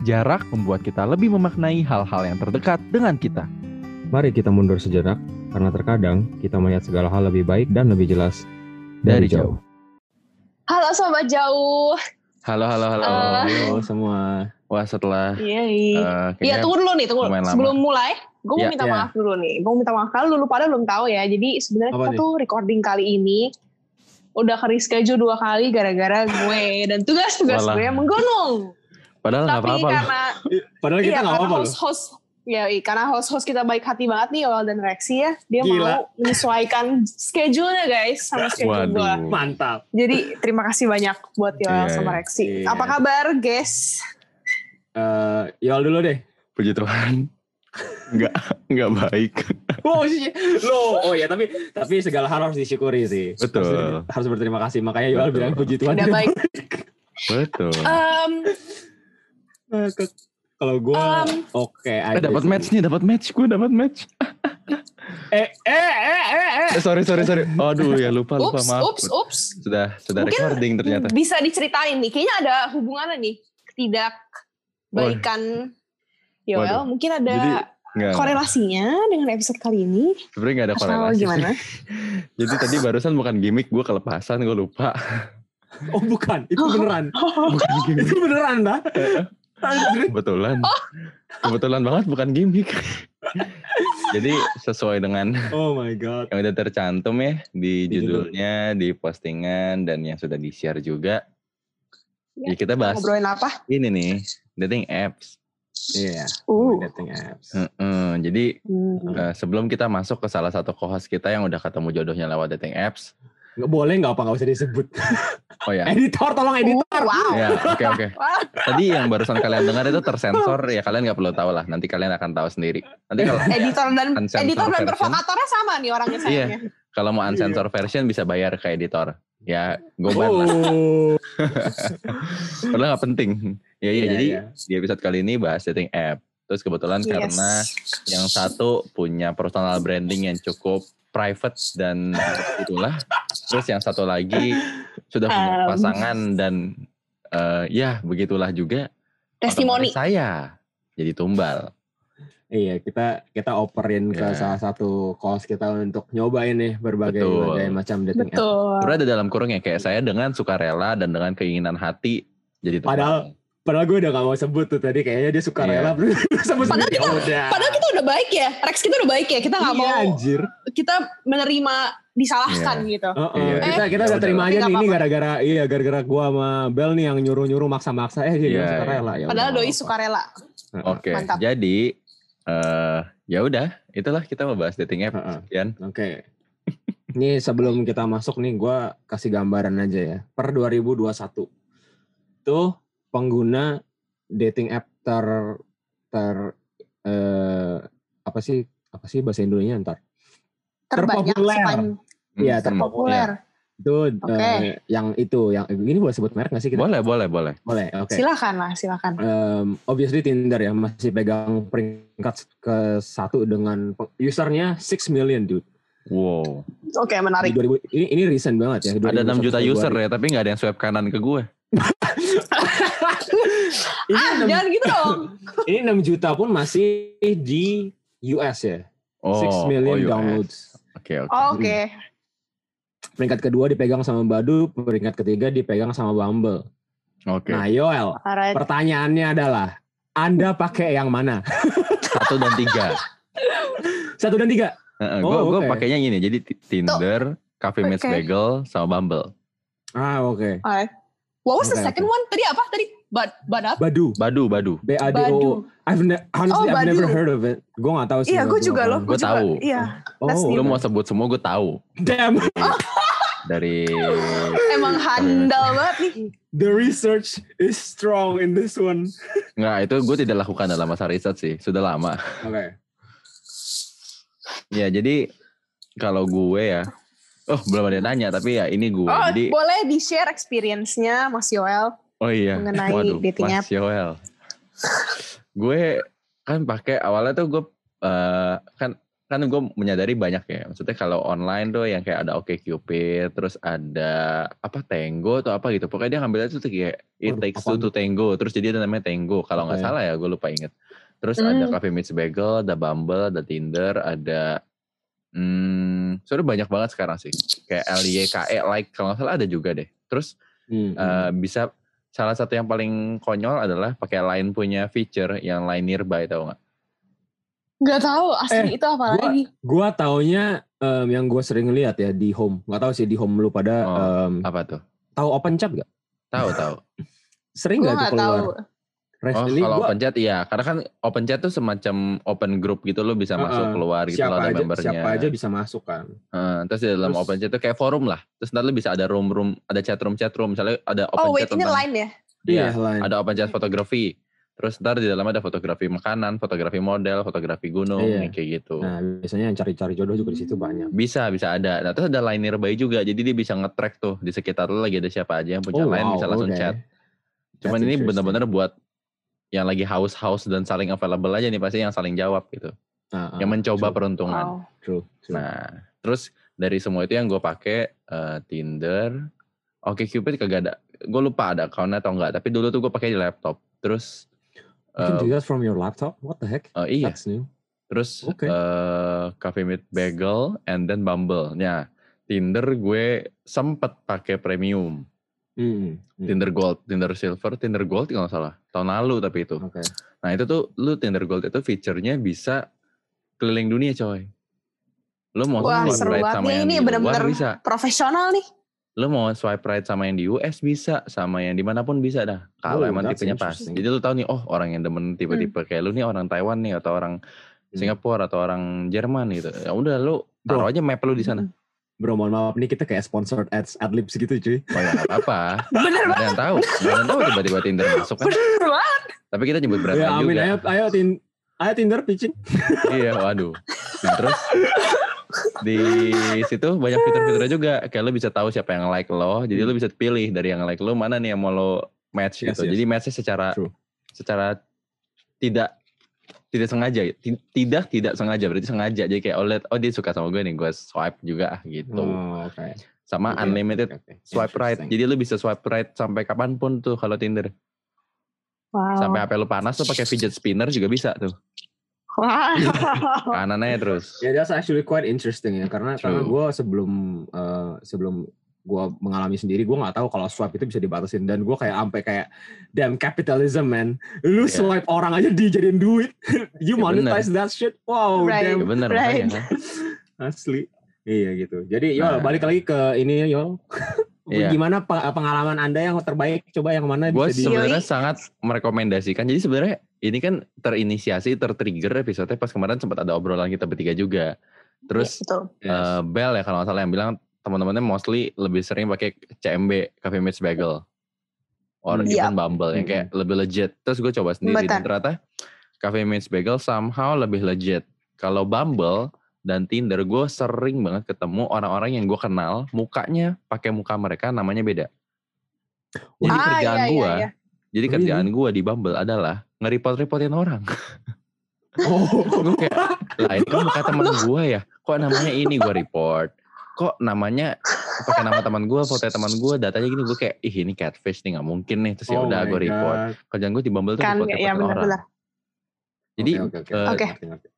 Jarak membuat kita lebih memaknai hal-hal yang terdekat dengan kita. Mari kita mundur sejenak, karena terkadang kita melihat segala hal lebih baik dan lebih jelas dari, Dari jauh. Halo sobat jauh. Halo, halo, halo. Eh. Halo semua. Wah, setelah Iya. Iya kayaknya tunggu dulu nih, tunggu. lumayan lama. Sebelum mulai, gue mau Iya, minta iya. maaf dulu nih. Gue minta maaf kalau dulu pada belum tahu ya. Jadi sebenarnya kita nih? tuh recording kali ini udah ke reschedule dua kali gara-gara gue dan tugas-tugas gue yang menggunung. Padahal nggak Tapi apa-apa. loh. karena Padahal iya kita nggak karena apa-apa loh. host-host ya iya, karena host-host kita baik hati banget nih Yoel dan Rexy ya. Dia Gila. mau menyesuaikan schedule-nya guys sama schedule gue. Mantap. Jadi terima kasih banyak buat Yoel Iya, sama iya. Rexy. Iya. Apa kabar guys? Eh, Yol dulu deh. Puji Tuhan. Nggak, nggak baik. Oh, sih. Lo, oh ya tapi tapi segala hal harus disyukuri sih. Betul. Harus, harus berterima kasih. Makanya Yol Betul. bilang puji Tuhan. Udah baik. Betul. Em, Eh, ke- Kalau gue Um, oke Eh, aja dapat match nih, dapat match. Gue dapat match. Eh, eh, eh, eh, eh. Eh, sorry, sorry, sorry. Aduh, ya lupa, lupa. ups, Maaf. ups, ups. Sudah, sudah Mungkin recording ternyata. Bisa diceritain nih, kayaknya ada hubungannya nih. Tidak baikan Yoel. Waduh. Mungkin ada Jadi, Nggak, korelasinya dengan episode kali ini. sebenarnya nggak ada korelasi. gimana? Jadi tadi barusan bukan gimmick, gue kelepasan, gue lupa. Oh bukan, itu beneran. Bukan gimmick. itu beneran dah. Kebetulan. Kebetulan banget bukan gimmick. Jadi sesuai dengan Oh my god. yang udah tercantum ya di Di judul. judulnya, di postingan dan yang sudah di-share juga. Ya, Ya, kita bahas Ngobrolin apa? ini nih, dating apps. Iya. Uh. Dating apps. Heeh, jadi Hmm. eh, sebelum kita masuk ke salah satu co-host kita yang udah ketemu jodohnya lewat dating apps. Nggak boleh nggak apa nggak usah disebut. Oh ya. Editor tolong editor. Uh, wow. Ya, oke oke. Wah, Tadi yang barusan kalian dengar itu tersensor ya kalian nggak perlu tahu lah. Nanti kalian akan tahu sendiri. Nanti kalau editor dan editor dan provokatornya sama nih orangnya Iya. sayangnya. kalau mau unsensor version bisa bayar ke editor. Ya, gue ban lah. Oh. Padahal nggak penting. Ya iya, Iya, jadi iya. di episode kali ini bahas dating app. Terus kebetulan Yes. karena yang satu punya personal branding yang cukup private dan itulah. Terus yang satu lagi sudah punya Um. pasangan dan eh, ya begitulah juga. testimoni. Saya jadi tumbal. Iya, kita kita operin ke Iya. salah satu course kita untuk nyobain nih berbagai Betul. berbagai macam dating app. Betul. Berada dalam kurung ya kayak saya dengan sukarela dan dengan keinginan hati jadi tumbal. Padahal Padahal gue udah gak mau sebut tuh tadi kayaknya dia suka Iya. rela sebut Padahal kita- Ya udah. Padahal kita udah baik ya, Rex kita udah baik ya. Kita nggak Iya, mau anjir. kita menerima disalahkan gitu. Heeh, Iya. kita kita Eh, udah ya terima aja nih ini gara-gara iya gara-gara gua sama Bel nih yang nyuruh-nyuruh maksa-maksa eh dia Iya, suka iya. rela ya. Padahal doi suka rela. Oke, Mantap. jadi eh ya udah, itulah kita membahas dating app, Heeh. Yan. Oke. Ini sebelum kita masuk nih gua kasih gambaran aja ya. Per 2021 tuh pengguna dating app ter ter eh, apa sih apa sih bahasa Indonesia ntar Terbanyak Terpopuler. sepan- Iya, Hmm, terpopuler. itu Oke. eh, yang itu yang ini boleh sebut merek nggak sih kita? Boleh, boleh, boleh. Boleh. Oke. Silakan lah, silakan. Um, obviously Tinder ya masih pegang peringkat ke satu dengan usernya 6 million dude. Wow. Oke, Di menarik. 2000, ini ini recent banget ya. Ada 6 juta 2021 user ya, tapi nggak ada yang swipe kanan ke gue. Ini, ah, 6, jangan gitu dong. ini 6 juta pun masih di US ya. Oh, 6 million oh, US. downloads. Oke, oke. Oh, Oke. Peringkat kedua dipegang sama Badu, peringkat ketiga dipegang sama Bumble. Oke. Nah, Yoel, Alright. pertanyaannya adalah Anda pakai yang mana? Satu dan tiga. Satu dan tiga. Heeh, Oh, gue oke. pakainya gini, jadi Ti- Tinder, Cafe Meets Oke. Bagel, sama Bumble. Ah, oke. Alright. What was the Oke, second one? Tadi apa? Tadi bad badap? Badu. Badu, Badu. B A D O. Badu. I've ne- honestly Oh, I've never heard of it. Gue gak tahu sih. Iya, gue juga loh. Gua juga. tahu. Iya. Oh. Lu mau sebut semua gue tahu. damn. Dari Emang handal banget nih. The research is strong in this one. Nggak, itu gue tidak lakukan dalam masa riset sih. Sudah lama. Oke. Ya, jadi kalau gue ya, oh belum ada yang nanya, tapi ya ini gue. Oh, jadi, boleh di-share experience-nya Mas Yoel oh iya. mengenai Waduh, dating Mas app. Yoel. gue kan pakai awalnya tuh gue eh, kan kan gue menyadari banyak ya. Maksudnya kalau online tuh yang kayak ada OkCupid, terus ada apa Tango atau apa gitu. Pokoknya dia ngambilnya tuh kayak It Waduh, Takes Two to Tango. Terus jadi ada namanya Tango. Kalau nggak Oke. salah ya, gue lupa inget. Terus Hmm. ada Cafe Meets Bagel, ada Bumble, ada Tinder, ada hmm, sebenarnya banyak banget sekarang sih. Kayak LYKE, like kalau nggak salah ada juga deh. Terus Hmm, hmm. eh, bisa salah satu yang paling konyol adalah pakai Line punya feature yang Line Nearby tau nggak? Gak tahu asli Eh, itu apa gua- lagi. Gua taunya em, yang gue sering lihat ya di home. Nggak tahu sih di home lu pada Oh, em, Apa tuh? tahu open chat gak? Tahu tahu. Sering Gue nggak tuh gak tahu. Oh, kalau gua- open chat iya, karena kan open chat tuh semacam open group gitu lo bisa masuk Heeh. keluar gitu siapa lo ada aja, membernya. siapa aja bisa masuk kan. Heeh, terus di dalam Terus- open chat tuh kayak forum lah. Terus nanti lo bisa ada room room, ada chat room chat room. Misalnya ada open Oh wait chat ini tentang line ya? Iya, line. ada open chat fotografi. Terus ntar di dalam ada fotografi makanan, fotografi model, fotografi gunung, Iya. kayak gitu. Nah, biasanya yang cari-cari jodoh juga di situ banyak. Bisa, bisa ada. Nah, terus ada line nearby juga. Jadi dia bisa nge-track tuh di sekitar lo lagi ada siapa aja yang punya Oh, line wow, bisa langsung oke. chat. Cuman That's ini benar-benar buat yang lagi haus-haus dan saling available aja nih pasti yang saling jawab gitu. Ah, ah, yang mencoba true, peruntungan. Wow. True, true. Nah, terus dari semua itu yang gue pakai eh, Tinder, Oke Cupid kagak ada. Gue lupa ada account atau enggak. Tapi dulu tuh gue pakai di laptop. Terus You can eh, do that from your laptop? What the heck? oh iya, That's new. terus Oke. eh, Cafe Meet Bagel and then Bumble. Nah, Tinder gue sempet pakai premium. Hmm, hmm. Tinder Gold, Tinder Silver, Tinder Gold kalau nggak salah. Tahun lalu tapi itu. Oke. Nah itu tuh lu Tinder Gold itu fiturnya bisa keliling dunia coy. Lu mau Wah swipe seru right sama nih yang ini di luar bener-bener bisa. profesional nih. Lu mau swipe right sama yang di US bisa, sama yang di mana pun bisa dah. Kalau Oh, emang tipenya pas. Jadi lu tahu nih, oh orang yang demen tipe-tipe kayak lu nih orang Taiwan nih atau orang Hmm. Singapura atau orang Jerman gitu. Ya udah lu taruh Bro. aja map lu di sana. Bro, mohon maaf nih kita kayak sponsored ads adlibs gitu cuy. Oh ya apa-apa. Bener ada yang tahu. Yang tahu tiba-tiba Tinder masuk kan. Bener banget. Tapi kita nyebut brand Ya amin juga. ayo ayo tin ayo Tinder pitching. iya, waduh. Nah, terus di situ banyak fitur-fiturnya juga. Kayak lo bisa tahu siapa yang like lo. Jadi lo bisa pilih dari yang like lo mana nih yang mau lo match Yes, gitu. yes. Jadi matchnya secara True. secara tidak tidak sengaja. Ti- Tidak tidak sengaja berarti sengaja. Jadi kayak oh oh dia suka sama gue nih, gue swipe juga ah, gitu. Oh, oke. Sama Oke, unlimited oke. swipe right. Jadi lo bisa swipe right sampai kapan pun tuh kalau Tinder. Wow. Sampai HP lo panas tuh pakai fidget spinner juga bisa tuh. Wow. Kanan aja terus. Ya that's actually quite interesting ya karena karena True. gue sebelum eh, sebelum gue mengalami sendiri gue nggak tahu kalau swipe itu bisa dibatasin dan gue kayak sampai kayak damn capitalism man lu Iya. swipe orang aja dijadiin duit you Ya, monetize that shit wow Right. Damn bener Right. makanya kan. asli iya gitu jadi Yol Nah. balik lagi ke ini Yol Iya. gimana pe- pengalaman anda yang terbaik coba yang mana Gue sebenarnya sangat merekomendasikan. Jadi sebenarnya ini kan terinisiasi, tertrigger episode pas kemarin sempat ada obrolan kita bertiga juga. Terus Betul. Yes. eh, Bel ya kalau nggak salah yang bilang teman-temannya mostly lebih sering pakai CMB Cafe Meets Bagel or Hmm. even Bumble yang kayak lebih legit. Terus gue coba sendiri dan Betul. ternyata Cafe Meets Bagel somehow lebih legit. Kalau Bumble dan Tinder gue sering banget ketemu orang-orang yang gue kenal mukanya pakai muka mereka namanya beda. Jadi Ah, kerjaan iya, iya, gue, iya. jadi Oh, kerjaan gue di Bumble adalah nge-report-reportin orang. oh gue kayak, lah ini kan muka teman gue ya, kok namanya ini gue report. Kok namanya pakai nama teman gue, foto teman gue, datanya gini gue kayak, ih ini catfish nih nggak mungkin nih. Terus ya Oh udah my gue report. Kerjaan gue di Bumble tuh Kan report-reportin ya orang. benar-benar. Jadi eh, Oke. ngerti, ngerti.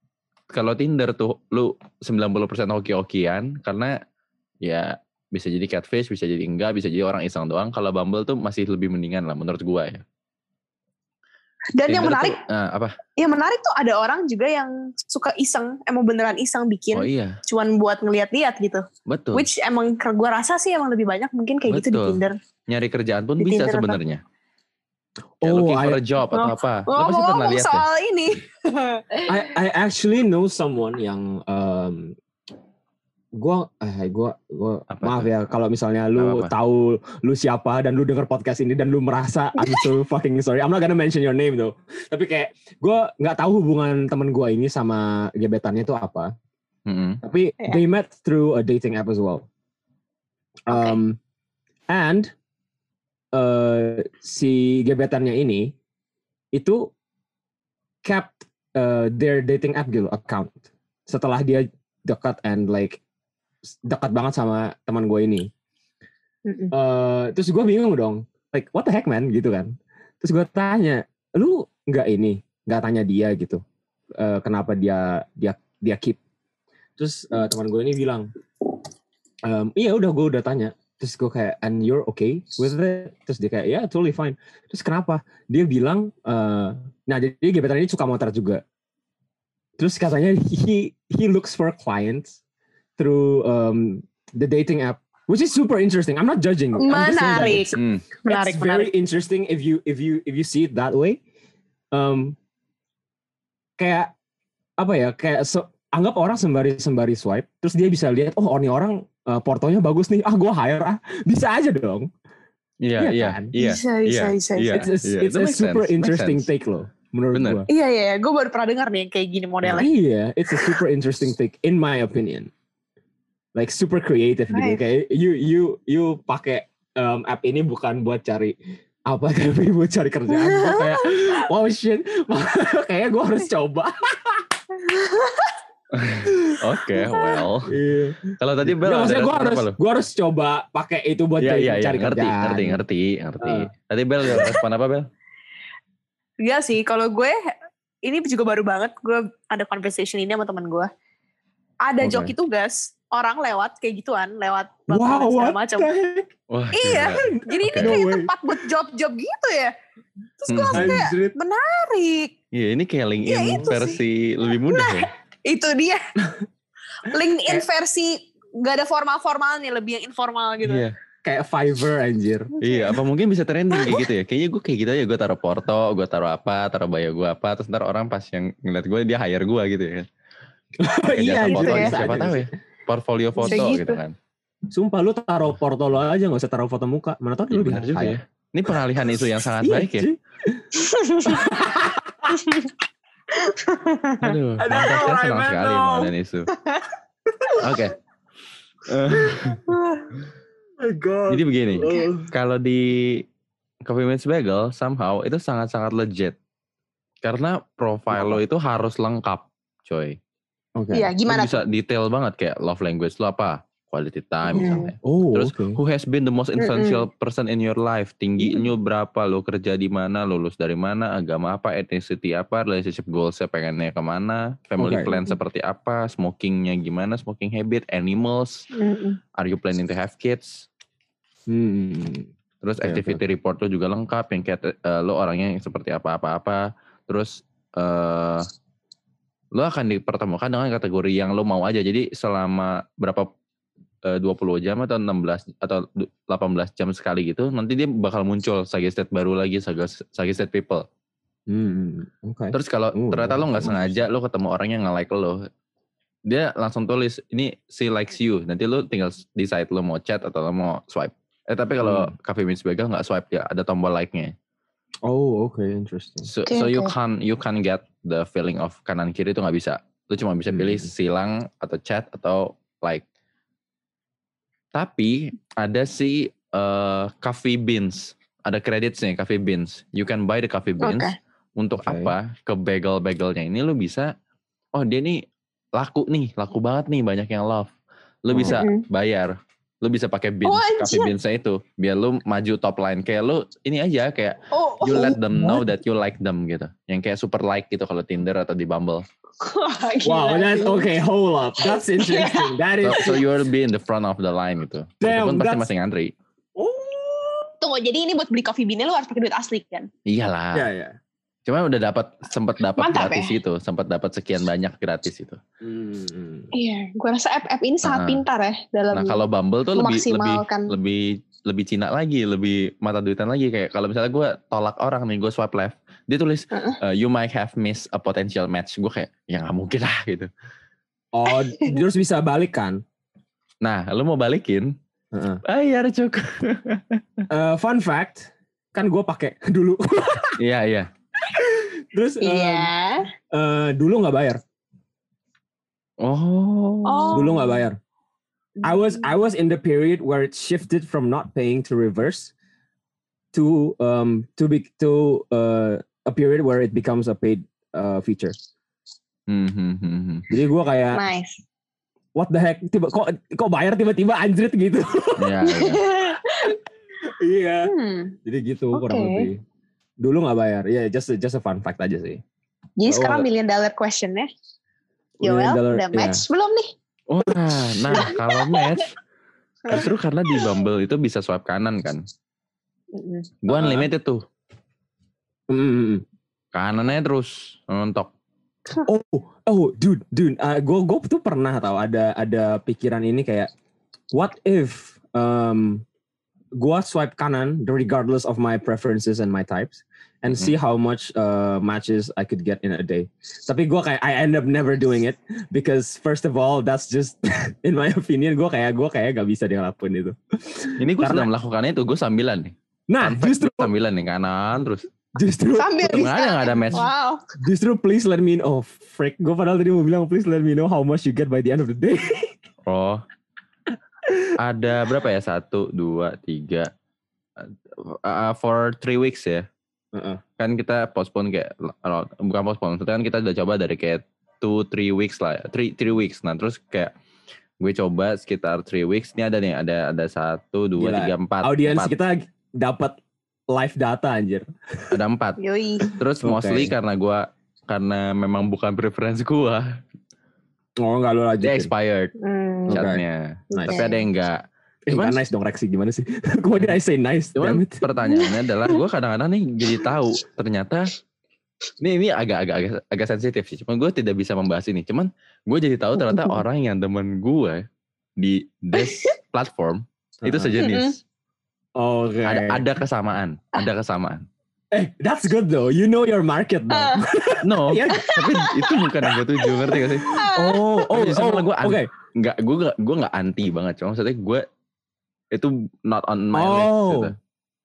kalau Tinder tuh lu 90% hoki-hokian karena ya bisa jadi catfish, bisa jadi enggak, bisa jadi orang iseng doang. Kalau Bumble tuh masih lebih mendingan lah menurut gua ya. Dan yang menarik, tuh, nah, apa? yang menarik tuh ada orang juga yang suka iseng, emang beneran iseng bikin, Oh iya, cuman buat ngeliat-liat gitu. betul. Which emang gue rasa sih emang lebih banyak mungkin kayak gitu di Betul. Tinder. Nyari kerjaan pun Di bisa sebenarnya. Oh, looking for I- a job atau Oh, apa. Lu pasti pernah lihat ya? soal ini. I I actually know someone yang um, gua eh gua gua Apa maaf ya kalau misalnya lu apa-apa. tahu lu siapa dan lu denger podcast ini dan lu merasa I'm so fucking sorry. I'm not gonna mention your name though. Tapi kayak gua nggak tahu hubungan temen gua ini sama gebetannya itu apa. Mm-mm. Tapi Iya. they met through a dating app as well. Um, and uh, si gebetannya ini itu kept uh, their dating app gitu account. setelah dia dekat and like dekat banget sama teman gue ini. Eh, terus gue bingung dong, like what the heck man gitu kan. Terus gue tanya, lu nggak ini, nggak tanya dia gitu, Eh, kenapa dia dia dia keep. Terus eh, teman gue ini bilang, "Em, iya udah gue udah tanya. Terus gue kayak, and you're okay with it? Terus dia kayak, yeah totally fine. Terus kenapa? Dia bilang, eh, nah jadi gebetan ini suka motor juga. Terus katanya he he looks for clients through um, the dating app, which is super interesting. I'm not judging. I'm just saying that Menarik. it's- Hmm. Menarik, it's very menarik. interesting if you if you if you see it that way. Um, kayak apa ya? Kayak so, anggap orang sembari sembari swipe, terus dia bisa lihat, oh ini orang uh, portonya bagus nih, ah gue hire ah, bisa aja dong. Iya, Iya iya, iya. Bisa, bisa, iya, bisa, iya, it's a, iya. it's That a makes super sense, interesting sense. take loh, menurut Bener. gue. Iya, iya, gue baru pernah dengar nih yang kayak gini modelnya. Iya, it's a super interesting take in my opinion. Like super creative gitu. Right. Kayak you you you pakai um, app ini bukan buat cari apa tapi buat cari kerjaan. Gue kayak wow shit, kayaknya gue harus coba. Oke, well. Iya. Kalau tadi Bel maksudnya gue harus gue harus coba pakai itu buat Iya, cari, iya, iya, cari ngerti, kerjaan. ngerti, ngerti, ngerti. Ah. Tadi Bel respon apa Bel? Iya sih, kalau gue ini juga baru banget gue ada conversation ini sama teman gue. Ada Oke. joki tugas orang lewat kayak gituan, lewat Wow, segala macam. Wah, Iya. gila. Jadi ini Oke. No kayak way. tempat buat job-job gitu ya. Terus gue Hmm. langsung kayak menarik. Iya, ini kayak LinkedIn Iya, itu sih. versi lebih mudah ya. Itu dia. LinkedIn versi gak ada formal-formalnya, lebih yang informal gitu. Iya. Kayak Fiverr anjir. Iya, apa mungkin bisa trending kayak gitu ya? Kayaknya gue kayak gitu aja, gue taruh porto, gue taruh apa, taruh bio gue apa, terus ntar orang pas yang ngeliat gue dia hire gue gitu ya. Pakai iya fotonya, ya. siapa tahu ya. Portfolio foto gitu. gitu kan. Sumpah lu taruh porto lo aja gak usah taruh foto muka. Mana tau Iya lu benar bisa juga ya. Ini pengalihan isu yang sangat Iya, baik ya. cuy. Aduh, orang senang sekali menang. pengalihan isu. Oke. Eh, Oh my god. jadi begini, Oh. kalau di Coffee Meets Bagel somehow itu sangat-sangat legit. Karena profile lo itu harus lengkap, coy. Oke. Iya, Lo gimana bisa tuh? detail banget kayak love language lo apa, quality time Hmm. misalnya. Oh, Terus oke. who has been the most influential person in your life? Tingginya berapa? Lo kerja di mana? Lulus dari mana? Agama apa? Ethnicity apa? Relationship goalsnya pengennya ke mana? Family Oke. plan seperti apa? Smokingnya gimana? Smoking habit? Animals? Mm-mm. Are you planning to have kids? Hmm. Terus Oke, activity report lo juga lengkap. Yang kayak eh, lo orangnya yang seperti apa-apa-apa. Terus eh lo akan dipertemukan dengan kategori yang lo mau aja. Jadi selama berapa eh, 20 jam atau 16 atau du- 18 jam sekali gitu, nanti dia bakal muncul suggested baru lagi, sugges- suggested people. Hmm. Oke. Terus kalau Oh, ternyata lo nggak sengaja lo ketemu orang yang nge-like lo, dia langsung tulis ini si likes you. Nanti lo tinggal decide lo mau chat atau lo mau swipe. Eh tapi kalau Hmm. Coffee Meets Bagel nggak swipe ya, ada tombol like-nya. Oh, oke, interesting. So, Oke, so you oke. can you can get the feeling of kanan kiri itu nggak bisa. Lu cuma bisa pilih Hmm. silang atau chat atau like. Tapi ada si eh, coffee beans, ada creditsnya coffee beans. You can buy the coffee beans. Oke. Untuk Oke. apa? Ke bagel-bagelnya ini lu bisa. Oh dia nih laku nih, laku banget nih banyak yang love. Lu bisa Mm-mm. bayar. Lu bisa pakai beans, Oh, coffee anjir. beansnya itu, biar lu maju top line. Kayak lu ini aja kayak Oh, you oh, let them know that you like them gitu. Yang kayak super like gitu kalau Tinder atau di Bumble. Wow, that's okay. Hold up, that's interesting. That is. So, so you'll be in the front of the line gitu. Damn, Itu pun pasti masih ngantri. Oh. Tunggu, jadi ini buat beli coffee bean lu harus pakai duit asli kan? Iyalah. Ya ya. Cuma udah dapat sempat dapat Mantap gratis ya. itu, sempat dapat sekian banyak gratis itu. Hmm. Iya, gue rasa app-app ini sangat Ah. pintar ya dalam Nah, kalau Bumble tuh lebih lebih lebih lebih Cina lagi, lebih mata duitan lagi kayak kalau misalnya gue tolak orang nih, gue swipe left, dia tulis Heeh. uh, you might have missed a potential match. Gue kayak ya nggak mungkin lah gitu. Oh, terus bisa balik kan? Nah, lu mau balikin? Heeh. Bayar cuk. Eh, fun fact, kan gue pakai dulu. Iya iya. Terus Iya. eh, dulu nggak bayar. Oh. Oh. Dulu nggak bayar. I was I was in the period where it shifted from not paying to reverse to um to be to uh, a period where it becomes a paid uh, feature. Hmm, hmm, hmm, hmm. Jadi gue kayak Nice. what the heck tiba kok kok bayar tiba-tiba anjrit gitu. Iya, iya. iya. Hmm. Jadi gitu kurang Oke. lebih. Dulu nggak bayar. Ya just just a fun fact aja sih. Jadi Oh, sekarang million dollar question ya. Million Yoel, dollar, udah iya. match belum nih? Wah, nah kalau match justru karena di Bumble itu bisa swipe kanan kan. Mm-mm. Gue Ah. unlimited tuh. Mm, mm, mm. Kanannya terus nontok. Oh, oh, dude, dude, gue gue tuh pernah tahu ada ada pikiran ini kayak, what if um, gue swipe kanan regardless of my preferences and my types, and see how much uh, matches I could get in a day. Tapi gue kayak I end up never doing it because first of all that's just in my opinion gue kayak gue kayak gak bisa dia lakuin itu. Ini gue Karena- sedang melakukan itu, gue sambilan nih. Nah fact, justru gua sambilan nih kanan terus. justru Sambil ada nggak ada match. Wow. justru please let me know. Oh, freak, gue padahal tadi mau bilang please let me know how much you get by the end of the day. Oh. Ada berapa ya? Satu, dua, tiga. Uh, for three weeks ya. Heeh. Kan kita postpone kayak uh, bukan postpone, maksudnya kan kita udah coba dari kayak two, three weeks lah, ya. three, three weeks. Nah terus kayak gue coba sekitar three weeks. Ini ada nih, ada ada satu, dua, Gila. tiga, empat. Audiens empat. kita dapat live data anjir. Ada empat. Yoi. Terus mostly karena gue karena memang bukan preference gue, Oh enggak lu dia lanjutin. expired Hmm. Chatnya. Nice. Tapi ada yang enggak. Eh, Cuman- nggak nice dong Rexy gimana sih? Kok did I say nice? Cuman pertanyaannya adalah gue kadang-kadang nih jadi tahu ternyata ini ini agak-agak agak, agak sensitif sih. Cuman gue tidak bisa membahas ini. Cuman gue jadi tahu ternyata orang yang temen gue di this platform itu Uh-uh. sejenis. Oke. Ada ada kesamaan, ada kesamaan. Eh, that's good though. You know your market dong. Ah. No, Iya. tapi itu bukan yang gue tuju ngerti gak sih? Oh, oh, oh. gua Oke. an- Nggak, gue gak, gue nggak anti banget. Cuma maksudnya gue itu not on my list. Oh. Gitu.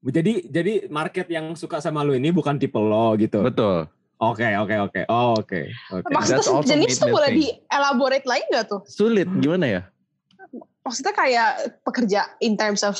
Jadi jadi market yang suka sama lu ini bukan tipe lo gitu. Betul. Oke, oke, oke. Oh, oke. Oke. Maksudnya That's also sejenis made tuh boleh di-elaborate lagi nggak tuh? Sulit gimana ya? Maksudnya kayak pekerja in terms of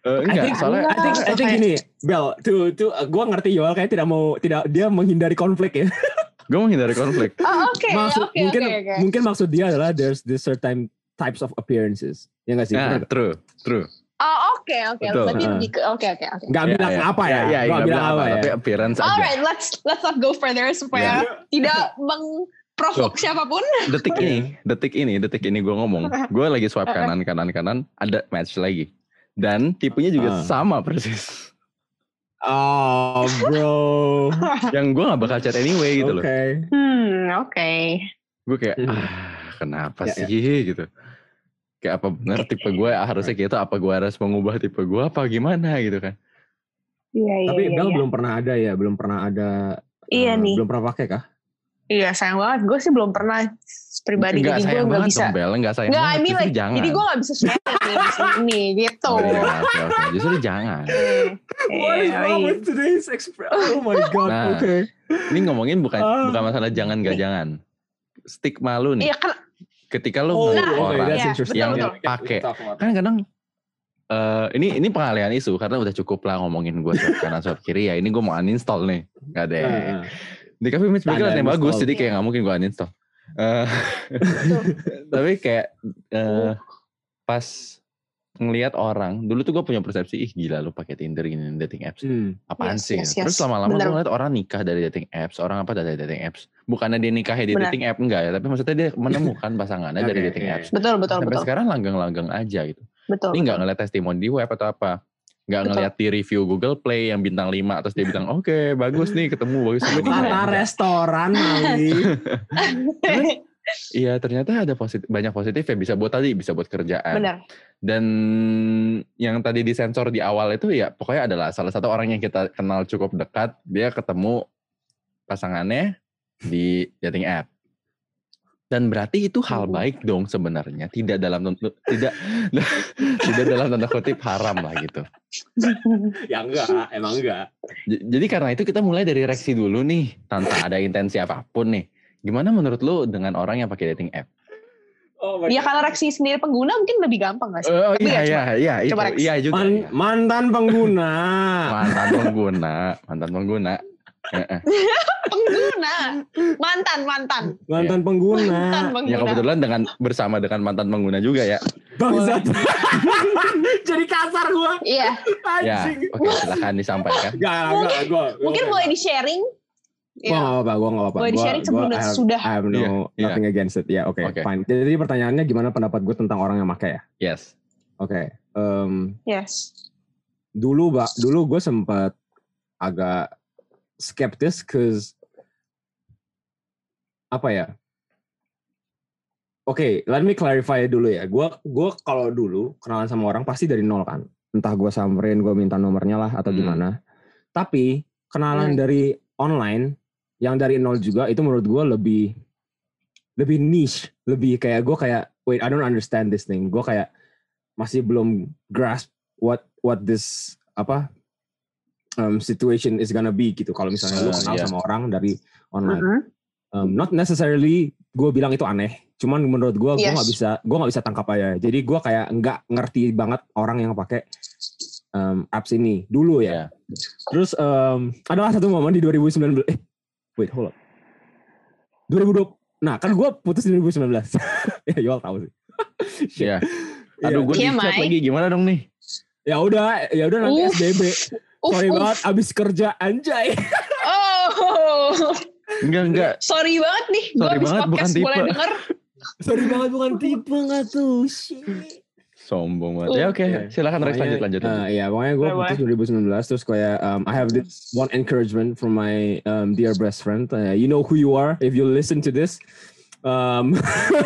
Eh, I enggak, think, soalnya I think, I think gini, Bel, tuh, tuh, gue ngerti Yoel kayak tidak mau, tidak, dia menghindari konflik ya. gue menghindari konflik. Oh, oke, Maksud, oke, mungkin, oke, oke. mungkin maksud dia adalah there's this certain types of appearances. Ya nggak sih? Nah, nggak? true, true. Oh, oke, oke. Berarti Heeh. lebih ke oke, oke, oke. Nggak bilang apa ya? Iya, Nggak nggak bilang apa ya? Tapi appearance aja. Alright, let's let's not go further supaya tidak mengprovok siapa pun. Detik ini, detik ini, detik ini gue ngomong. Gue lagi swipe kanan, kanan, kanan. Ada match lagi. Dan tipenya juga Ah. sama persis. Oh, bro. Yang gue gak bakal chat anyway gitu Oke. loh. Hmm, oke. Gue kayak, Hmm. ah kenapa Ya, ya. sih gitu. Kayak apa bener tipe gue harusnya kayak itu apa gue harus mengubah tipe gue apa gimana gitu kan. Iya, iya, Tapi iya. Bel iya. belum pernah ada ya, belum pernah ada. Iya eh, nih. Belum pernah pakai kah? Iya, sayang banget. Gue sih belum pernah pribadi, Enggak jadi gue sayang nggak banget bisa. dong Bel, enggak sayang Nggak, I banget. mean Justru like, jangan. jadi gue gak bisa di sini, gitu. Oh, iya, oke, oke. Justru jangan. What is Iya, wrong iya. with today's express? Oh my god. Nah. Oke. Ini ngomongin bukan Ah. bukan masalah jangan gak jangan. Stigma lu nih. Iya kan, Ketika lu Oh, ngeliat oke, orang Iya, interesting. yang pakai. kan kadang eh ini ini pengalihan isu karena udah cukup lah ngomongin gue kanan swipe kiri ya ini gue mau uninstall nih gak ada it. Eh, eh. Di Cafe Match Bagel Tanda ada yang bagus jadi kayak nggak mungkin gue uninstall. Eh, tapi kayak eh, pas ngelihat orang dulu tuh gue punya persepsi ih gila lu pakai Tinder gini dating apps. Hmm. apaan Yes, sih? yes, terus lama-lama gue ngeliat orang nikah dari dating apps orang apa dari dating apps. Bukannya dia nikahnya di Bener. dating app enggak ya tapi maksudnya dia menemukan pasangannya dari dating apps. Betul, betul, sampai betul. sekarang langgeng-langgeng aja gitu. Betul. ini nggak ngeliat testimoni di web atau apa nggak ngeliat di review Google Play yang bintang 5 terus dia bilang oke bagus nih ketemu bagus sampai nikah." Kata restoran Mali. iya ternyata ada positif banyak positif ya bisa buat tadi bisa buat kerjaan Benar. dan yang tadi disensor di awal itu ya pokoknya adalah salah satu orang yang kita kenal cukup dekat dia ketemu pasangannya di dating app dan berarti itu hal Hmm. baik dong sebenarnya tidak dalam tidak tidak dalam tanda kutip haram lah gitu ya enggak, emang enggak. J- Jadi karena itu kita mulai dari reaksi dulu nih, tanpa ada intensi apa pun nih. Gimana menurut lu dengan orang yang pakai dating app? Oh Ya karena reaksi sendiri pengguna mungkin lebih gampang gak sih? Oh Tapi iya ya, iya iya itu coba Rex. iya juga. Man- iya. mantan pengguna. Mantan pengguna, mantan pengguna. Pengguna. Mantan, mantan. Mantan pengguna. Mantan Ya pengguna. kebetulan dengan bersama dengan mantan pengguna juga ya. Bangsat. Jadi kasar gua. Iya. Ya, Anjing. oke silakan disampaikan. Gak, gak, gua. Mungkin boleh di-sharing. Gua gak apa-apa, gua gak apa-apa. Boleh Gua- di-sharing gua- sebelum I have- sudah. I have no, Iya, iya. nothing against it. Ya, oke, Oke. fine. Jadi pertanyaannya gimana pendapat gue tentang orang yang pakai ya? Yes. Oke. em, Yes. dulu, Mbak, dulu gue sempat agak skeptis cause apa ya? Oke, let me clarify dulu ya. Gua gua kalau dulu kenalan sama orang pasti dari nol kan. Entah gue samperin, gue minta nomornya lah atau Hmm. gimana. Tapi kenalan Hmm. dari online yang dari nol juga itu menurut gue lebih lebih niche, lebih kayak gue kayak wait I don't understand this thing. Gue kayak masih belum grasp what what this apa um, situation is gonna be gitu. Kalau misalnya lu Uh, kenal yeah. sama orang dari online, Mhm. um, not necessarily gue bilang itu aneh. Cuman menurut gue gue Yes. nggak bisa gue nggak bisa tangkap aja. Jadi gue kayak nggak ngerti banget orang yang pakai um, apps ini dulu ya. Ya. Terus um, adalah satu momen di 2019. Eh, wait, hold up. 2020. Nah, kan gue putus di 2019. ya, Yol tahu sih. Shit. Ya. Aduh, gue chat lagi gimana dong nih? Ya udah, ya udah nanti Uff. SBB. Uf, Sorry uf. banget, abis kerja anjay. Oh. Enggak, enggak. Sorry banget nih. Gue Sorry banget, bukan podcast boleh tipe. denger. Sorry banget bukan tipe nggak tuh. Shit. Sombong banget. Ya oke, Oke. silakan Rex lanjut lanjut. Uh, iya, pokoknya gue putus 2019 terus kayak um, I have this one encouragement from my um, dear best friend. Uh, you know who you are if you listen to this. Um,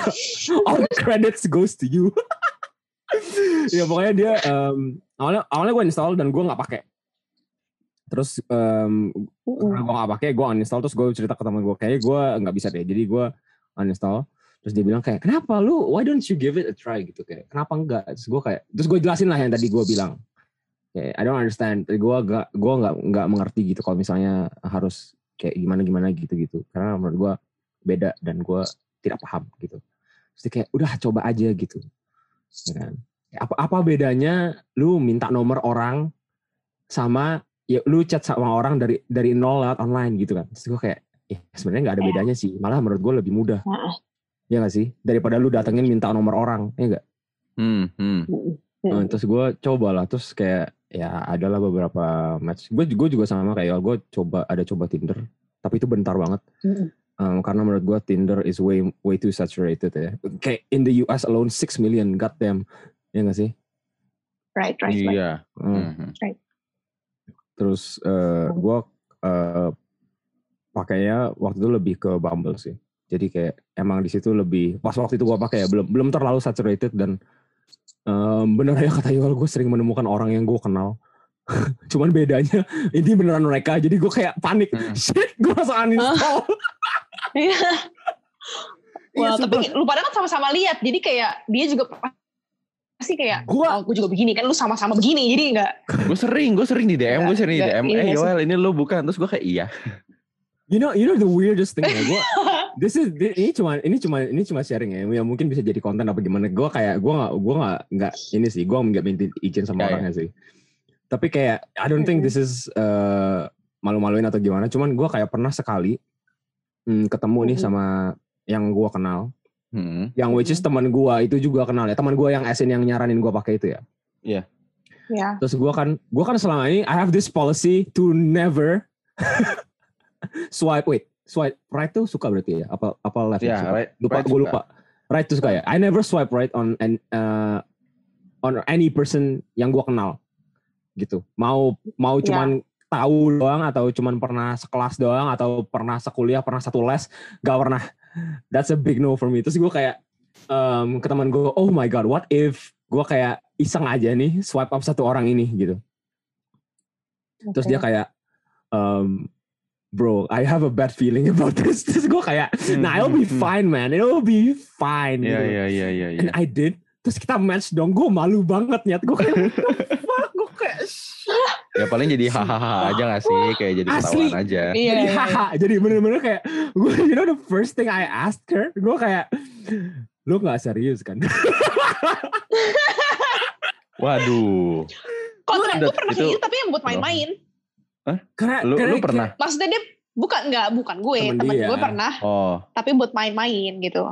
all the credits goes to you. ya pokoknya dia um, awalnya awalnya gue install dan gue nggak pakai. Terus um, karena gue gak pakai gue uninstall terus gue cerita ke teman gue kayak gue nggak bisa deh jadi gue uninstall. Terus dia bilang kayak kenapa lu why don't you give it a try? Gitu kayak kenapa enggak terus gue kayak terus gue jelasin lah yang tadi gue bilang. Kayak I don't understand. Gue gak gue nggak nggak mengerti gitu kalau misalnya harus kayak gimana gimana gitu gitu karena menurut gue beda dan gue tidak paham gitu. Terus dia kayak udah coba aja gitu. Ya kan? Apa apa bedanya lu minta nomor orang sama ya lu chat sama orang dari dari nol lewat online gitu kan. Terus gue kayak ya sebenarnya nggak ada bedanya sih. Malah menurut gue lebih mudah. Heeh. ya gak sih? Daripada lu datengin minta nomor orang ya gak Hmm, hmm. Nah, terus gue coba lah. Terus kayak ya adalah beberapa match. Gue gue juga sama kayak gue coba ada coba Tinder. Tapi itu bentar banget. Mm-mm. Um, karena menurut gue Tinder is way way too saturated ya. Kayak in the US alone 6 million goddamn. Ya gak sih? Right, right, right. Iya. Hmm. Hmm. Terus eh gue eh pakainya waktu itu lebih ke Bumble sih. Jadi kayak emang di situ lebih pas waktu itu gue pakai ya belum belum terlalu saturated dan em, bener ya kata Yul gue sering menemukan orang yang gue kenal. Cuman bedanya ini beneran mereka jadi gue kayak panik. Hmm. shit gue langsung uninstall. Iya. Iya, Wah, tapi lu pada kan sama-sama lihat. Jadi kayak dia juga pasti kayak Gua- oh, gue juga begini kan lu sama-sama begini. Jadi enggak Gue sering, gue sering di DM, gue sering di DM. ini Eh sih? Yoel ini lo bukan, terus gue kayak iya. you know you know the weirdest thing ya gue this is thi- ini cuma ini cuma ini cuma sharing ya ya mungkin bisa jadi konten apa gimana gue kayak gue nggak gue nggak nggak ini sih gue nggak minta izin sama Ya, ya. orangnya sih tapi kayak I don't think this is uh, malu-maluin atau gimana cuman gue kayak pernah sekali hmm, ketemu nih sama yang gue kenal Hmm. yang which is teman gue itu juga kenal ya teman gue yang asin yang nyaranin gue pakai itu ya ya. Terus gue kan, gue kan selama ini I have this policy to never swipe wait swipe right tuh suka berarti ya apa apa left Ya, suka? right, lupa right gue suka. lupa right tuh suka ya I never swipe right on an uh, on any person yang gue kenal gitu mau mau Ya. cuman tahu doang atau cuman pernah sekelas doang atau pernah sekuliah pernah satu les gak pernah that's a big no for me terus gue kayak um, ke teman gue oh my god what if gue kayak iseng aja nih swipe up satu orang ini gitu terus dia kayak um, bro I have a bad feeling about this terus gue kayak nah it'll be Hmm. fine man it'll be fine Iya, gitu. iya, iya, iya. and iya. I did terus kita match dong gue malu banget nyet gue kayak what the fuck gue kayak Ya paling jadi hahaha aja gak sih? Kayak jadi Asli. ketahuan aja. Iya, jadi iya, haha jadi bener-bener kayak gue you know the first thing I asked her gue kayak lu nggak serius kan Waduh. Konten gue pernah itu- kayak gitu tapi yang buat main-main. Karena, Lu, karena lu pernah? Maksudnya dia bukan nggak bukan gue, Temen temen dia. gue pernah, Oh, tapi buat main-main gitu.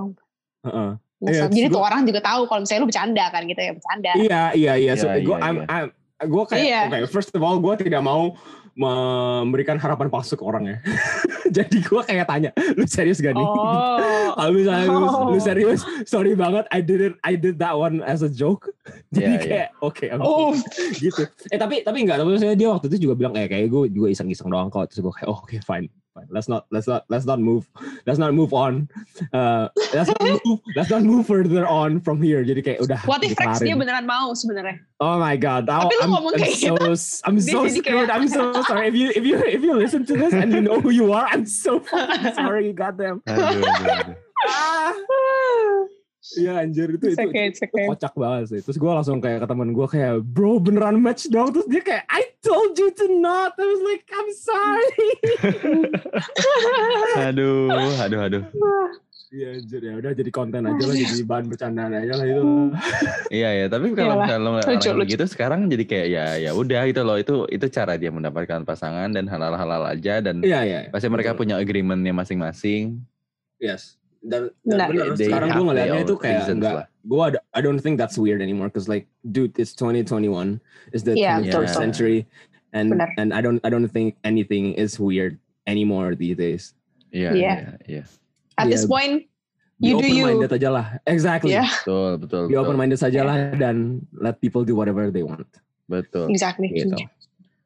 Heeh. Nah, Iya, jadi tuh orang juga tahu kalau misalnya lu bercanda kan gitu ya bercanda. Iya, iya, iya. So, Iya, gue, iya, I'm, iya. I'm, gue kayak, Iya. oke, first of all, gue tidak mau memberikan harapan palsu ke orang ya. Jadi gue kayak tanya, lu serius gak nih? Oh. Kalau misalnya lu, lu Oh. serius, sorry banget, I did it, I did that one as a joke. Jadi Iya, iya. kayak, oke, oke, Oh. gitu. Eh tapi tapi enggak, tapi maksudnya dia waktu itu juga bilang, eh kayak gue juga iseng-iseng doang kok. Terus gue kayak, oh, oke, fine, fine. Let's not, let's not, let's not move, let's not move on. Uh, let's not move, let's not move further on from here. Jadi kayak udah. What if Rex dia beneran mau sebenarnya? Oh my god. I, Tapi lu I'm, ngomong I'm kayak so I'm so jadi screwed. kayak- I'm so sorry. If you if you if you listen to this and you know who you are, I'm so fucking sorry. Goddamn. aduh, aduh, aduh. Iya anjir itu It's itu, okay, it's itu okay. kocak banget sih. Terus gue langsung kayak ke temen gue kayak bro beneran match dong. Terus dia kayak I told you to not. I was like I'm sorry. aduh, aduh, aduh. Iya anjir ya udah jadi konten aja lah jadi bahan bercandaan aja lah itu. Iya ya, tapi kalau misalnya lo nggak lucu, ngalamin lucu. gitu sekarang jadi kayak ya ya udah gitu loh itu itu cara dia mendapatkan pasangan dan halal-halal aja dan Iya iya. pasti mereka punya agreementnya masing-masing. Yes. Dan, bener, They sekarang gue ngeliatnya itu kayak enggak, gue ada, I don't think that's weird anymore because like dude it's 2021 it's the Iya, 21st betul. century and Benar. and I don't I don't think anything is weird anymore these days. Iya, Iya. iya, iya. At Iya. this point, Be You do open you. minded aja lah. Exactly. Yeah. Betul, betul, Be betul. open minded saja lah dan let people do whatever they want. Betul. exactly. Gitu.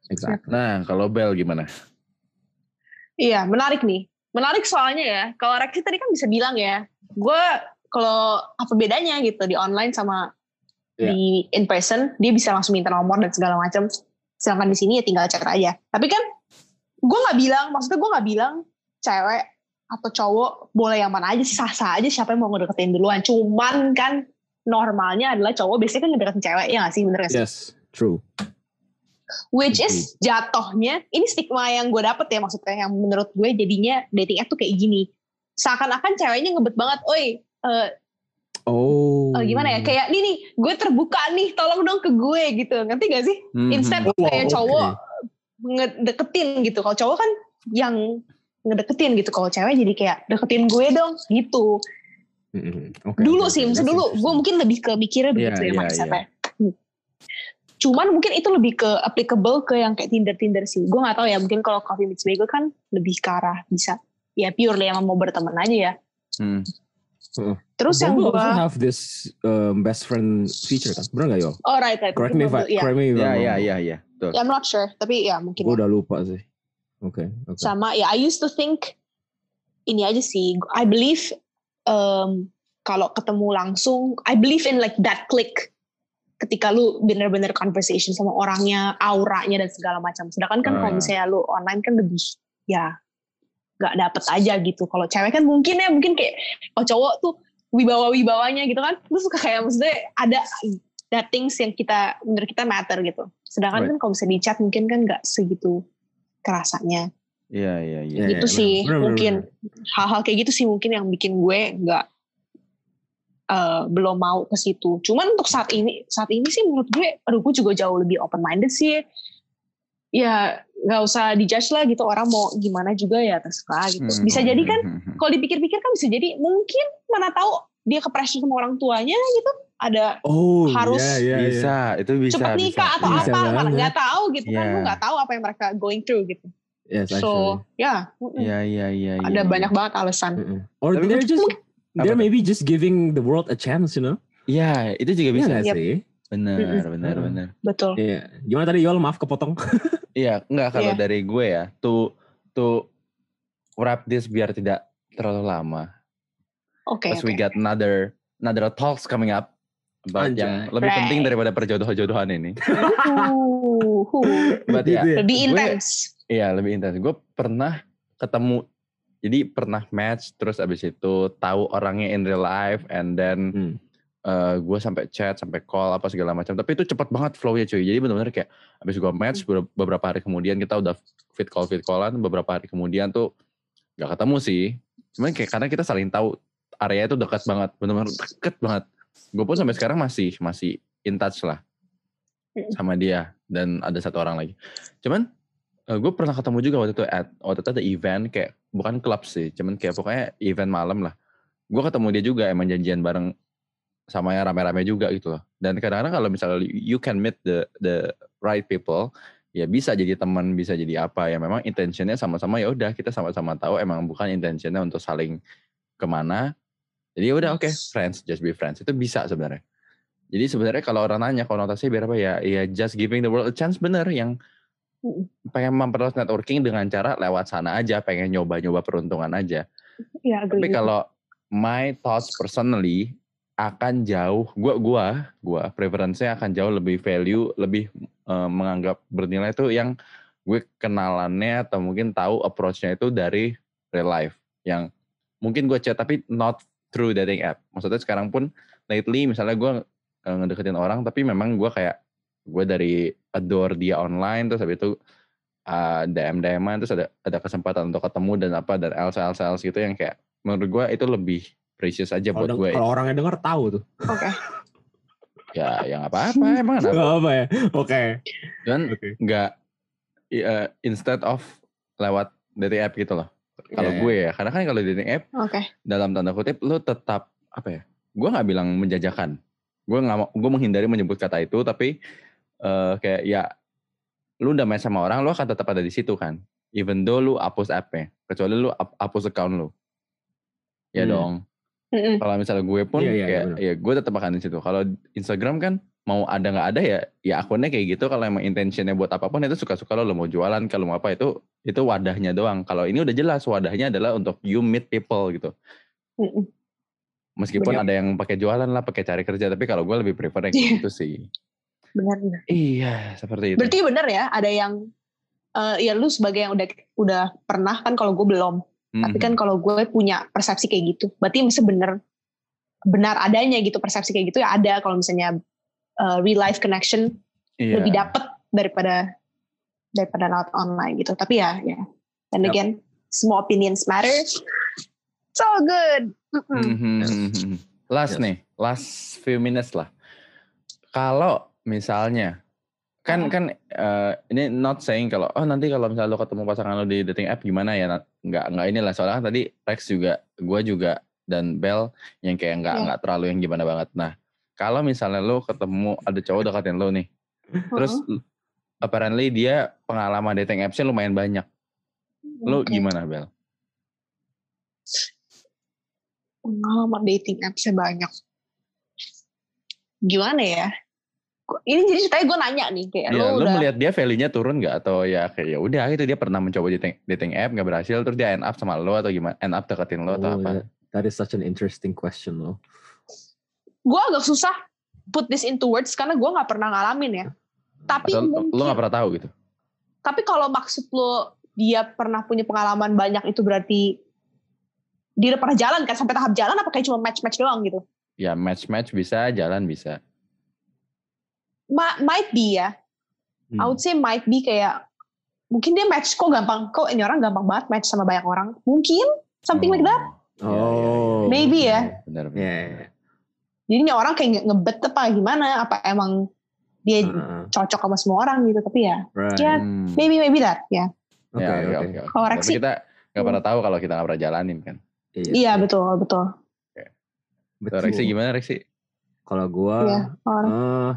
Exactly. Nah, kalau Bel gimana? Iya, menarik nih. Menarik soalnya ya. Kalau Rexy tadi kan bisa bilang ya, gue kalau apa bedanya gitu di online sama Iya. di in person, dia bisa langsung minta nomor dan segala macam. Sedangkan di sini ya tinggal chat aja. Tapi kan gue nggak bilang, maksudnya gue nggak bilang cewek atau cowok boleh yang mana aja sih sah-sah aja siapa yang mau ngedeketin duluan. Cuman kan normalnya adalah cowok biasanya kan ngedeketin cewek ya gak sih bener gak sih? Yes, true. Which is jatohnya, ini stigma yang gue dapet ya maksudnya, yang menurut gue jadinya dating app tuh kayak gini. Seakan-akan ceweknya ngebet banget, oi eh, Oh. eh, gimana ya, kayak nih nih, gue terbuka nih, tolong dong ke gue gitu, ngerti gak sih? Hmm, Instead Oh, kayak oke. cowok ngedeketin gitu, kalau cowok kan yang ngedeketin gitu, kalau cewek jadi kayak deketin gue dong gitu. Mhm. Oke, dulu sih, That's dulu gue mungkin lebih ke mikirnya Iya, begitu ya iya, mindsetnya. Hmm. Cuman mungkin itu lebih ke applicable ke yang kayak Tinder Tinder sih. Gue nggak tahu ya, mungkin kalau Coffee Meets Bagel kan lebih ke arah bisa ya purely emang mau berteman aja ya. Hmm. Terus yang Bumble gue, also have this um, best friend feature kan? Bener gak yo? oh right, right. Correct me if I, iya. correct me if I'm Ya, ya, wrong. ya, ya. Betul. Yeah, I'm not sure, tapi ya mungkin. Gue ya. udah lupa sih. Oke, oke. Sama ya, I used to think ini aja sih. I believe um, kalau ketemu langsung, I believe in like that click. Ketika lu bener-bener conversation sama orangnya, auranya dan segala macam. Sedangkan kan kalau Ah. misalnya lu online kan lebih ya nggak dapet aja gitu. Kalau cewek kan mungkin ya mungkin kayak kalau cowok tuh wibawa-wibawanya gitu kan. Lu suka kayak maksudnya ada that things yang kita menurut kita matter gitu. Sedangkan Right. kan kalau misalnya di chat mungkin kan nggak segitu kerasanya Iya, iya, iya. Iya, gitu iya, sih bener, bener, mungkin hal-hal kayak gitu sih mungkin yang bikin gue nggak eh, belum mau ke situ. Cuman untuk saat ini saat ini sih menurut gue, aduh gue juga jauh lebih open minded sih. Ya nggak usah dijudge lah gitu orang mau gimana juga ya terserah gitu. Hmm, Bisa hmm, jadi kan hmm, hmm, hmm. kalau dipikir-pikir kan bisa jadi mungkin mana tahu dia ke pressure sama orang tuanya gitu ada Oh, harus iya, iya, iya. Bisa, itu bisa. cepat bisa. nikah atau Bisa apa banget. nggak tahu gitu kan Iya. lu nggak tahu apa yang mereka going through gitu. Yes. So ya. Iya, iya, iya. ada iya. banyak banget alasan. Mm-mm. Or Tapi they're kan- just they're tuh? maybe just giving the world a chance, you know? Iya, itu juga Iya bisa. Yep. sih? Benar, Mm-mm. benar, Mm-mm. benar. Betul. Iya. Gimana tadi Yol? Maaf kepotong. Iya, enggak kalau Iya. dari gue ya, tuh tuh wrap this biar tidak terlalu lama. Oke. Because we oke. got another another talks coming up about Anjay. yang lebih Right. penting daripada perjodohan-jodohan ini. But ya, ya? Lebih intens. Iya, lebih intens. Gue pernah ketemu jadi pernah match terus abis itu tahu orangnya in real life and then Hmm. eh, gue sampai chat sampai call apa segala macam tapi itu cepat banget flownya cuy jadi benar-benar kayak abis gue match Hmm. be- beberapa hari kemudian kita udah fit call fit callan beberapa hari kemudian tuh nggak ketemu sih cuman kayak karena kita saling tahu area itu dekat banget benar-benar deket banget gue pun sampai sekarang masih masih in touch lah Hmm. sama dia dan ada satu orang lagi cuman gue pernah ketemu juga waktu itu at waktu itu ada event kayak bukan klub sih, cuman kayak pokoknya event malam lah. Gue ketemu dia juga emang janjian bareng sama yang rame-rame juga gitu loh. Dan kadang-kadang kalau misalnya you can meet the the right people, ya bisa jadi teman, bisa jadi apa ya. Memang intentionnya sama-sama ya udah kita sama-sama tahu emang bukan intentionnya untuk saling ke mana. Jadi ya udah oke okay, friends, just be friends itu bisa sebenarnya. Jadi sebenarnya kalau orang nanya konotasinya biar apa ya, ya just giving the world a chance bener yang pengen memperluas networking dengan cara lewat sana aja, pengen nyoba-nyoba peruntungan aja. Ya, Tapi kalau my thoughts personally akan jauh, gua gua gua preferensinya akan jauh lebih value, lebih uh, menganggap bernilai itu yang gue kenalannya atau mungkin tahu approach-nya itu dari real life yang mungkin gue chat tapi not through dating app. Maksudnya sekarang pun lately misalnya gue uh, ngedeketin orang tapi memang gue kayak gue dari adore dia online terus habis itu uh, DM DM terus ada ada kesempatan untuk ketemu dan apa dan else else else gitu yang kayak menurut gue itu lebih precious aja Kalau buat gue. kalau orangnya denger tahu tuh. Oke. Ya yang apa apa emang Gak kenapa? apa ya. Oke. Dan Oke. nggak uh, instead of lewat dating app gitu loh. Kalau Iya, gue ya, karena kan kalau dating app Oke. dalam tanda kutip lu tetap apa ya? Gue nggak bilang menjajakan. Gue nggak mau, gue menghindari menyebut kata itu, tapi eh, kayak ya lu udah main sama orang, lu akan tetap ada di situ kan. Even though lu hapus app-nya, kecuali lu hap- hapus account lu. Ya Hmm. dong. Kalau misalnya gue pun Iya, iya, kayak benar. ya gue tetap akan di situ. Kalau Instagram kan mau ada nggak ada ya ya akunnya kayak gitu kalau emang intentionnya buat apa pun itu suka-suka lo, lo mau jualan kalau mau apa itu itu wadahnya doang. Kalau ini udah jelas wadahnya adalah untuk you meet people gitu. Meskipun Bener. ada yang pakai jualan lah, pakai cari kerja, tapi kalau gue lebih prefer yang Iya. gitu sih. Benar. Iya, seperti itu. Berarti benar ya, ada yang eh, ya lu sebagai yang udah udah pernah kan kalau gue belum. Tapi Mhm. kan kalau gue punya persepsi kayak gitu, berarti mesti benar benar adanya gitu persepsi kayak gitu ya ada kalau misalnya eh, real life connection Iya. lebih dapet daripada daripada lewat online gitu. Tapi ya ya. And Yap. again, small opinions matter. So good. Mm-mm. Mhm. Last Yes. nih, last few minutes lah. Kalau misalnya kan kan eh, ini not saying kalau oh nanti kalau misalnya lo ketemu pasangan lo di dating app gimana ya nggak nggak inilah soalnya kan tadi Rex juga gue juga dan Bell yang kayak nggak Iya. nggak terlalu yang gimana banget nah kalau misalnya lo ketemu ada cowok deketin lo nih terus apparently dia pengalaman dating apps-nya lumayan banyak lo Oke. gimana Bell? pengalaman dating apps banyak. Gimana ya? Ini jadi ceritanya gue nanya nih kayak Iya, lo lu udah melihat dia value-nya turun nggak atau ya kayak ya udah gitu dia pernah mencoba dating, dating app nggak berhasil terus dia end up sama lo atau gimana? End up deketin lo atau Oh, apa? yeah. That is such an interesting question loh. gue agak susah put this into words karena gue nggak pernah ngalamin ya. Tapi Atau mungkin, lo nggak pernah tahu gitu? tapi kalau maksud lo dia pernah punya pengalaman banyak itu berarti dia udah pernah jalan kan sampai tahap jalan apa kayak cuma match-match doang gitu? Ya match-match bisa, jalan bisa. Ma- might be ya. Hmm. I would say might be kayak mungkin dia match kok gampang kok ini orang gampang banget match sama banyak orang. Mungkin something like that. Oh, iya, iya, iya, Oh. iya. Maybe ya. Benar, benar. Yeah. yeah, yeah. Jadi ini orang kayak nge- ngebet apa gimana? Apa emang dia Uh-uh. cocok sama semua orang gitu? Tapi ya, Right. Ya, Hmm. maybe maybe that ya. Oke, Ya, oke, Tapi sih- kita nggak pernah tahu kalau kita nggak pernah jalanin kan. Iya betul betul. Kalau Rexi gimana Rexi? Kalau gua Iya. orang. eh,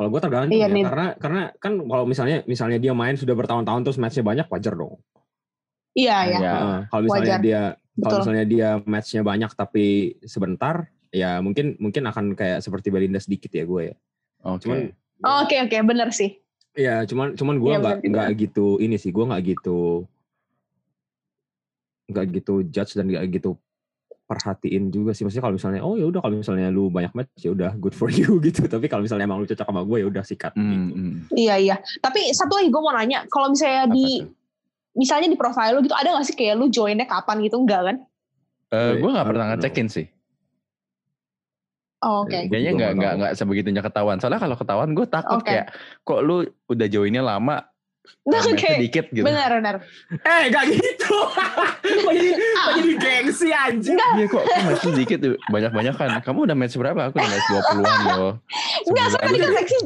kalau gua tergantung Iya, ya, nih. karena karena kan kalau misalnya misalnya dia main sudah bertahun-tahun terus matchnya banyak wajar dong. Iya ya. Iya. Heeh. kalau misalnya Wajar. dia kalau misalnya dia matchnya banyak tapi sebentar ya mungkin mungkin akan kayak seperti Belinda sedikit ya gue ya. Oke. Cuman Oh, Oke oke bener sih. Iya, cuman cuman gue Iya, nggak juga. nggak gitu ini sih, gue nggak gitu nggak gitu judge dan nggak gitu perhatiin juga sih. Maksudnya kalau misalnya oh ya udah kalau misalnya lu banyak match ya udah good for you gitu. Tapi kalau misalnya emang lu cocok sama gue ya udah sikat Hmm, gitu. hmm. Iya iya. Tapi satu lagi gue mau nanya, kalau misalnya Apa di tuh? misalnya di profile lu gitu ada gak sih kayak lu joinnya kapan gitu enggak kan? Eh, gue nggak pernah ngecekin sih. Oh, Oke. Gua Kayaknya juga nggak nggak nggak sebegitunya ketahuan. Soalnya kalau ketahuan gue takut Oke. kayak kok lu udah joinnya lama, Oke. match-nya dikit gitu. Benar benar. Eh gak gitu. kok jadi kok jadi gengsi anjing. Iya kok, kok match dikit tuh banyak-banyak kan. Kamu udah match berapa? Aku udah match 20-an loh. Enggak, 9. soalnya tadi kan Lexi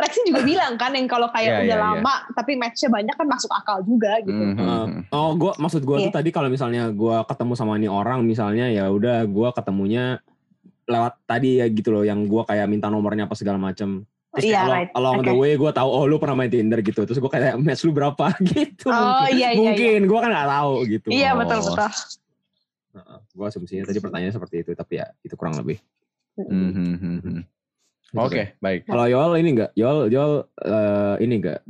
Lexi juga bilang kan yang kalau kayak Iya, udah iya, iya. lama tapi matchnya banyak kan masuk akal juga gitu. Uh, mhm. oh, gua maksud gua tuh Iya. tadi kalau misalnya gua ketemu sama ini orang misalnya ya udah gua ketemunya lewat tadi ya gitu loh yang gua kayak minta nomornya apa segala macam. Terus Iya, kayak along, right. along the Oke. way gue tahu oh lu pernah main Tinder gitu. Terus gue kayak match lu berapa gitu. Oh, mungkin. iya, iya, Mungkin gue kan nggak tahu gitu. Iya Oh. betul betul. gue asumsinya tadi pertanyaannya seperti itu tapi ya itu kurang lebih. Mhm, mhm, mhm. Gitu Oke, baik. Kalau Yol ini enggak, Yol Yol eh, ini enggak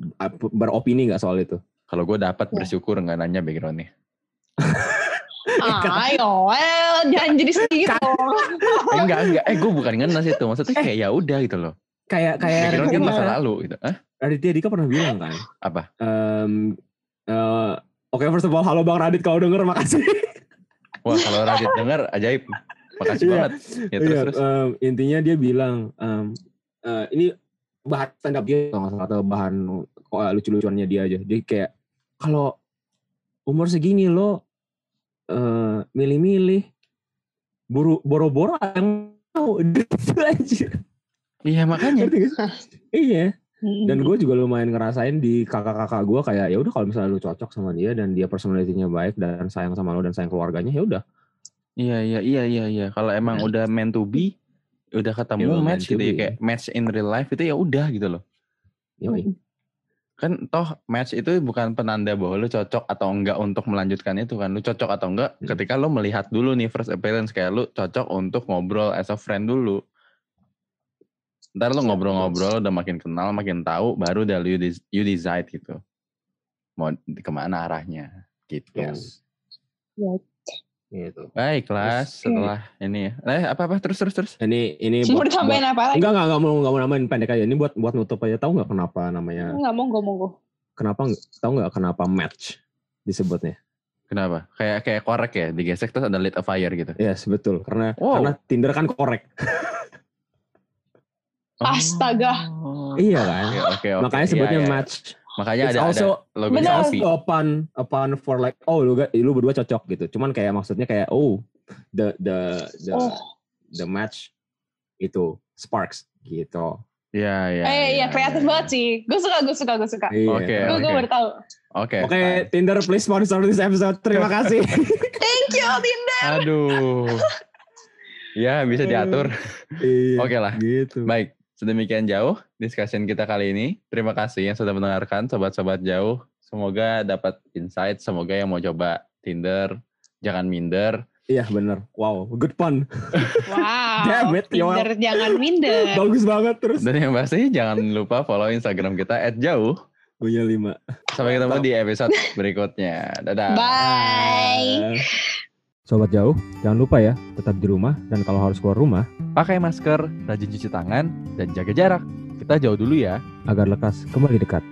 beropini enggak soal itu? Kalau gue dapat Ya. bersyukur nggak nanya backgroundnya. Ayo, well, jangan jadi sedih gitu. Eh, enggak, enggak. Eh, gue bukan ngenes itu. Maksudnya kayak ya udah gitu loh. Kayak kayak Background kan masa lalu gitu. Hah? Raditya Dika pernah bilang kan. Apa? Em, eh, Oke, first of all, halo Bang Radit kalau denger makasih. Wah, kalau Radit denger ajaib. Makasih Iya. banget. Ya terus Iya, terus. em, intinya dia bilang em, eh, ini bahan stand up dia atau bahan kok lucu-lucuannya dia aja. Dia kayak kalau umur segini lo eh, milih-milih buru boro-boro yang mau gitu aja. Iya makanya. Iya. Hmm. Dan gue juga lumayan ngerasain di kakak-kakak gue kayak ya udah kalau misalnya lu cocok sama dia dan dia personalitinya baik dan sayang sama lo dan sayang keluarganya ya udah. Iya iya iya iya iya. Kalau emang udah meant to be, udah ketemu Iya, match gitu ya kayak match in real life itu ya udah gitu loh. Yoi. Kan toh match itu bukan penanda bahwa lu cocok atau enggak untuk melanjutkan itu kan. Lu cocok atau enggak Hmm. ketika lu melihat dulu nih first appearance kayak lu cocok untuk ngobrol as a friend dulu. Ntar lu ngobrol-ngobrol udah makin kenal, makin tahu, baru udah you, des- you decide gitu. Mau di- ke mana arahnya gitu. Yes. Ya. Gitu. Baiklah, Terus- setelah ini. Eh apa-apa terus terus terus. Ini ini Mau buat, ditambahin apa buat- lagi? enggak enggak enggak mau enggak mau namain pendek aja. Ini buat buat nutup aja. Tahu nggak kenapa namanya? Enggak monggo monggo. Kenapa tahu nggak kenapa match disebutnya? Kenapa? Kayak kayak korek ya, digesek terus ada lit a fire gitu. Yes, betul. Karena Wow. karena Tinder kan korek. Astaga. Oh. Iya kan? Oke, oke, oke. Makanya Iya, sebutnya iya. match. Makanya It's ada also ada logo Benar. selfie. upon upon for like oh lu lu berdua cocok gitu. Cuman kayak maksudnya kayak oh the the the Oh. the match itu sparks gitu. Iya, iya. eh iya kreatif banget sih. Gue suka gue suka gue suka. Iya. Oke, Gue gue oke. baru tahu. Oke. Oke, fine. Tinder please sponsor this episode. Terima kasih. Thank you Tinder. Aduh. Ya, bisa diatur. Iya, Oke lah. Gitu. Baik, sedemikian jauh discussion kita kali ini. Terima kasih yang sudah mendengarkan sobat-sobat jauh. Semoga dapat insight, semoga yang mau coba Tinder jangan minder. Iya bener. Wow, good pun. Wow. Damn it, Yoel. Tinder jangan minder. Bagus banget terus. Dan yang pasti jangan lupa follow Instagram kita @jauh. Punya lima. Sampai ketemu Mantap. di episode berikutnya. Dadah. Bye. Sobat jauh, jangan lupa ya, tetap di rumah dan kalau harus keluar rumah, Pakai masker, rajin cuci tangan, dan jaga jarak. Kita jauh dulu ya. agar lekas kembali dekat.